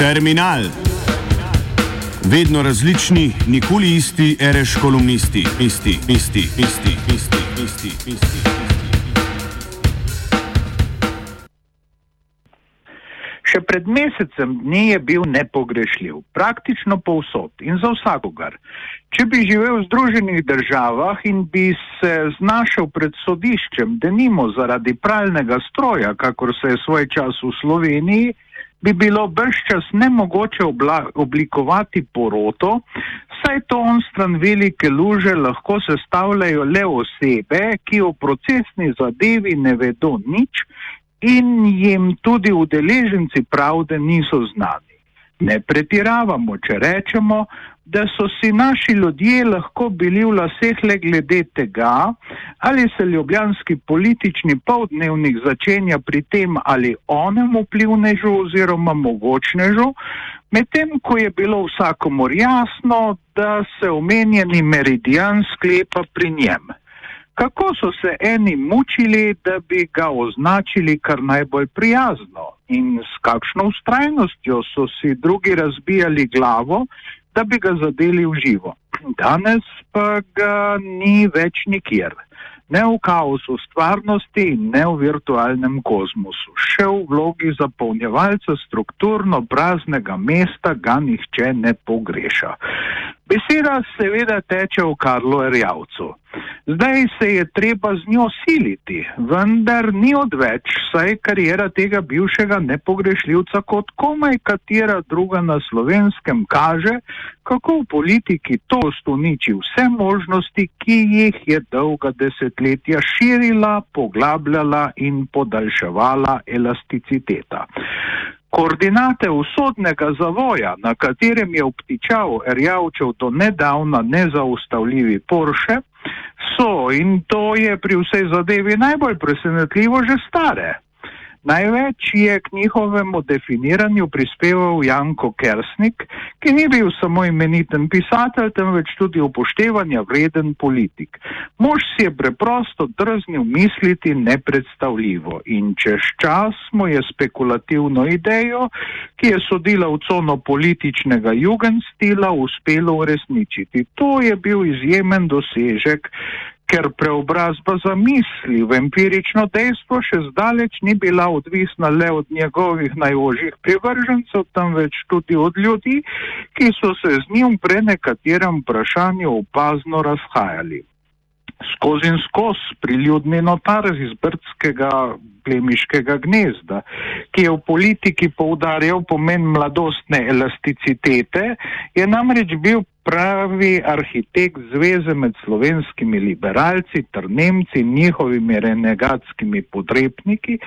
Terminal. Vedno različni, nikoli isti, reš kolumnisti, isti, isti, isti, isti, isti, isti. isti. Še pred mesecem dni je bil nepogrešljiv, praktično povsod in za vsakogar. Če bi živel v Združenih državah in bi se znašel pred sodiščem, denimo zaradi pralnega stroja, kakor se je svoj čas v Sloveniji, bi bilo brščas nemogoče oblikovati poroto, saj to on stran velike luže lahko sestavljajo le osebe, ki o procesni zadevi ne vedo nič in jim tudi udeleženci pravde niso znani. Ne pretiravamo, če rečemo, da so si naši ljudje lahko bili v laseh le glede tega, ali se ljubljanski politični povdnevnik začenja pri tem ali onem vplivnežu oziroma mogočnežu, medtem ko je bilo vsakomor jasno, da se omenjeni meridian sklepa pri njem. Kako so se eni mučili, da bi ga označili kar najbolj prijazno in s kakšno ustrajnostjo so si drugi razbijali glavo, da bi ga zadeli v živo. Danes pa ga ni več nikjer. Ne v kaosu stvarnosti ne v virtualnem kozmosu. Še v vlogi zapolnjevalca strukturno praznega mesta ga nihče ne pogreša. Beseda seveda teče v Karlu Erjavcu. Zdaj se je treba z njo siliti, vendar ni odveč, saj karijera tega bivšega nepogrešljivca kot komaj katera druga na slovenskem kaže, kako v politiki to uniči vse možnosti, ki jih je dolga desetletja širila, poglabljala in podaljševala elasticiteta. Koordinate usodnega zavoja, na katerem je obtičal Erjavčev do nedavna nezaustavljivi Porsche, so in to je pri vsej zadevi najbolj presenetljivo že stare. Največ je k njihovemu definiranju prispeval Janko Kersnik, ki ni bil samo imeniten pisatelj, temveč tudi upoštevanja vreden politik. Mož si je preprosto drznil misliti nepredstavljivo in čez čas mu je spekulativno idejo, ki je sodila v cono političnega jugendstila, uspelo uresničiti. To je bil izjemen dosežek ker preobrazba zamisli v empirično dejstvo še zdaleč ni bila odvisna le od njegovih najožjih privržencev, temveč tudi od ljudi, ki so se z njim pre nekaterem vprašanju opazno razhajali. Skozi in skozi priljudni notar iz brdskega plemiškega gnezda, ki je v politiki poudarjal pomen mladostne elasticitete, je namreč bil pravi arhitekt zveze med slovenskimi liberalci ter Nemci in njihovimi renegatskimi podrepniki,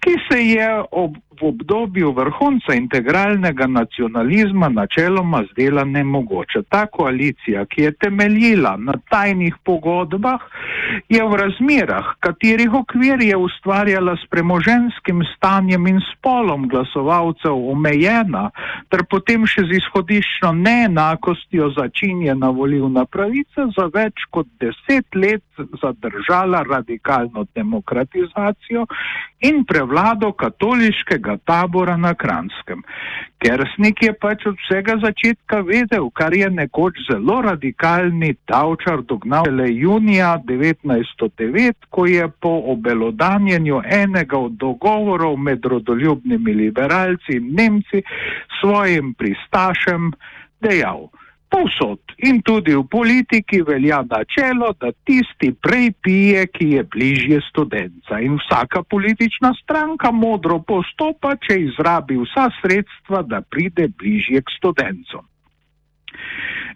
ki se je ob, v obdobju vrhunca integralnega nacionalizma načeloma zdela nemogoča. Ta koalicija, ki je temeljila na tajnih pogodbah, je v razmerah, katerih okvir je ustvarjala s premoženskim stanjem in spolom glasovalcev omejena, ter potem še z izhodiščno neenakostjo začinjena volivna pravica za več kot deset let zadržala radikalno demokratizacijo in prevlado katoliškega tabora na Kranskem. Kersnik je pač od vsega začetka vedel, kar je nekoč zelo radikalni davčar dognal le junija 1909, ko je po obelodanjenju enega od dogovorov med rodoljubnimi liberalci in Nemci svojim pristašem dejal. Povsod in tudi v politiki velja načelo, da tisti prej pije, ki je bližje študenca. In vsaka politična stranka modro postopa, če izrabi vsa sredstva, da pride bližje k študencom.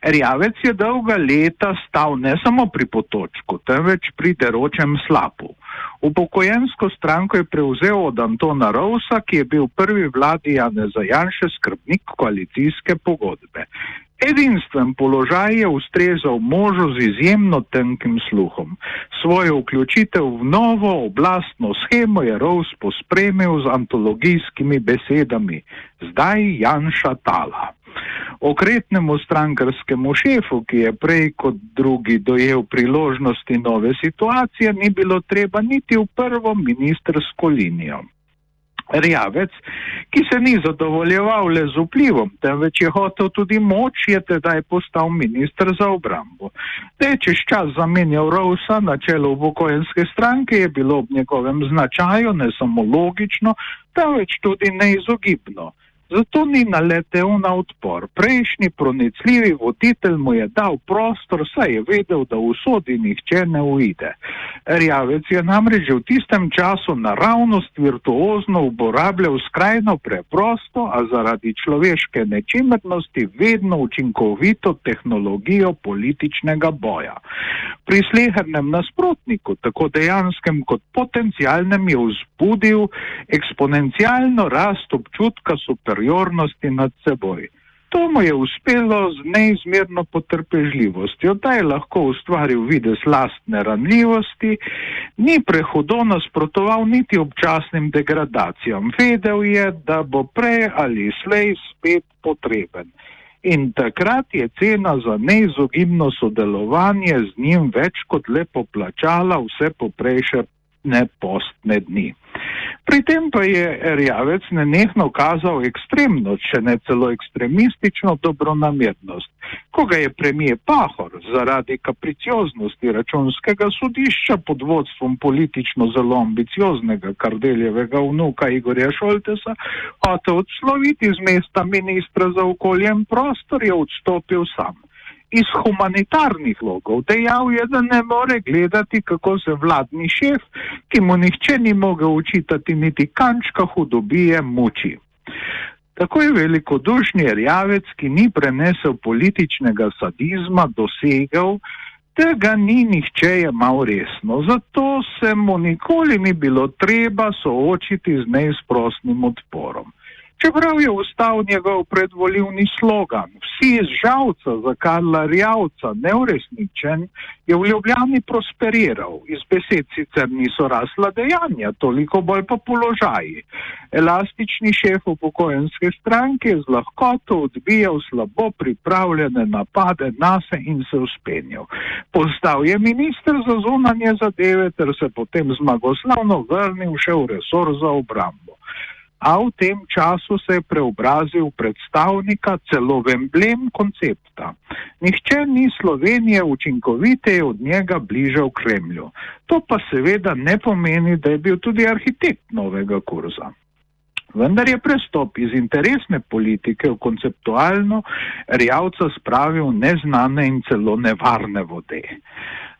Rjavec je dolga leta stal ne samo pri potočku, temveč pri deročem slapu. Upokojensko stranko je prevzel od Antona Rousa, ki je bil prvi vladi Janeza Janše skrbnik koalicijske pogodbe. Edinstven položaj je ustrezal možu z izjemno tenkim sluhom. Svojo vključitev v novo oblastno schemo je Rous pospremil z antologijskimi besedami: Zdaj Janša Tala. Okretnemu strankarskemu šefu, ki je prej kot drugi dojel priložnosti nove situacije, ni bilo treba niti v prvo ministersko linijo. Rjavec, ki se ni zadovoljeval le z vplivom, temveč je hotel tudi moč, je tedaj postal ministr za obrambo. Da je čez čas zamenjal Rousa na čelu upokojenske stranke, je bilo ob njegovem značaju ne samo logično, temveč tudi neizogibno. Zato ni naletel na odpor. Prejšnji pronicljivi voditelj mu je dal prostor, saj je vedel, da v sodi nihče ne uide. Rjavec je namreč v tistem času naravnost virtuozno uporabljal skrajno preprosto, a zaradi človeške nečimrnosti vedno učinkovito tehnologijo političnega boja. Pri slehernem nasprotniku, tako dejanskem kot potencialnem, je vzbudil eksponencialno rast občutka super superiornosti nad seboj. To mu je uspelo z neizmerno potrpežljivostjo, da je lahko ustvaril vides lastne ranljivosti, ni prehudo nasprotoval niti občasnim degradacijam. Vedel je, da bo prej ali slej spet potreben. In takrat je cena za neizogibno sodelovanje z njim več kot lepo plačala vse poprejšnje postne dni. Pri tem pa je Rjavec nenehno kazal ekstremno, če ne celo ekstremistično dobronamernost. Ko ga je premije Pahor zaradi kapricioznosti računskega sodišča pod vodstvom politično zelo ambicioznega kardeljevega vnuka Igorja Šoltesa hotel odsloviti z mesta ministra za okolje in prostor, je odstopil sam iz humanitarnih logov. Dejal je, da ne more gledati, kako se vladni šef, ki mu nihče ni mogel učitati niti kančka hudobije, muči. Tako je velikodušni rjavec, ki ni prenesel političnega sadizma, dosegel, da ga ni nihče jemal resno. Zato se mu nikoli ni bilo treba soočiti z neizprostnim odporom. Čeprav je ustal njegov predvoljivni slogan, vsi iz žalca za Karla Rjavca neuresničen, je v Ljubljani prosperiral. Iz besed sicer niso rasla dejanja, toliko bolj pa položaji. Elastični šef upokojenske stranke je z lahkoto odbijal slabo pripravljene napade nase in se uspenjal. Postal je minister za zunanje zadeve ter se potem zmagoslavno vrnil še v resor za obrambo a v tem času se je preobrazil predstavnika celo v emblem koncepta. Nihče ni Slovenije učinkoviteje od njega bližal Kremlju. To pa seveda ne pomeni, da je bil tudi arhitekt novega kurza. Vendar je prestop iz interesne politike v konceptualno rjavca spravil neznane in celo nevarne vode.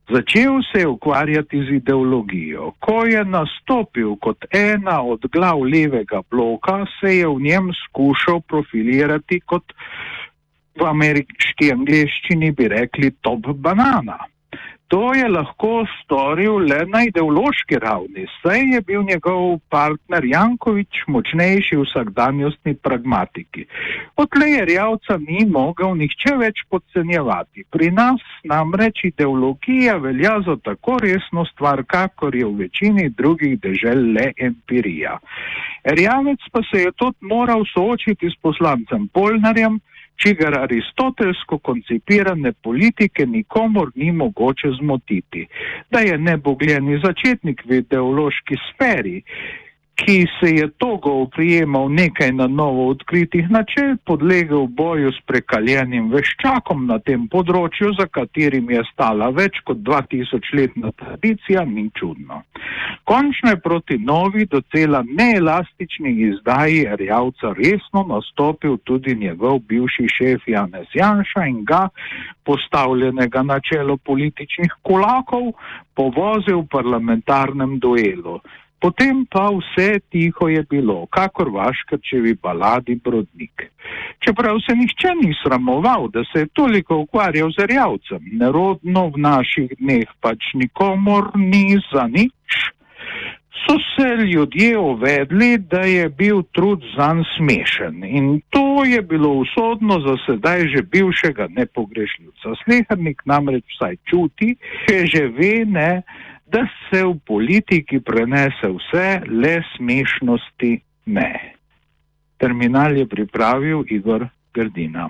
Začel se je ukvarjati z ideologijo. Ko je nastopil kot ena od glav levega bloka, se je v njem skušal profilirati kot v ameriški angliščini bi rekli top banana. To je lahko storil le na ideološki ravni, saj je bil njegov partner Jankovič močnejši v vsakdanjostni pragmatiki. Odlej je Rjavca ni mogel nihče več podcenjevati. Pri nas namreč ideologija velja za tako resno stvar, kakor je v večini drugih dežel le empirija. Rjavec pa se je tudi moral soočiti s poslancem Polnarjem, čigar aristotelsko koncipirane politike nikomor ni mogoče zmotiti. Da je nebogljeni začetnik v ideološki sferi, ki se je togo oprijemal nekaj na novo odkritih načel, podlegel boju s prekaljenim veščakom na tem področju, za katerim je stala več kot 2000 letna tradicija, ni čudno. Končno je proti novi, docela neelastični izdaji Rjavca resno nastopil tudi njegov bivši šef Janez Janša in ga, postavljenega na čelo političnih kulakov, povozil v parlamentarnem duelu. Potem pa vse tiho je bilo, kakor vaškrčevi baladi Brodnik. Čeprav se nihče ni sramoval, da se je toliko ukvarjal z rjavcem, nerodno v naših dneh pač nikomor ni za nič, so se ljudje uvedli, da je bil trud zanj smešen in to je bilo usodno za sedaj že bivšega nepogrešljivca. Slehrnik namreč vsaj čuti, če že ve ne, da se v politiki prenese vse, le smešnosti ne. Terminal je pripravil Igor Grdina.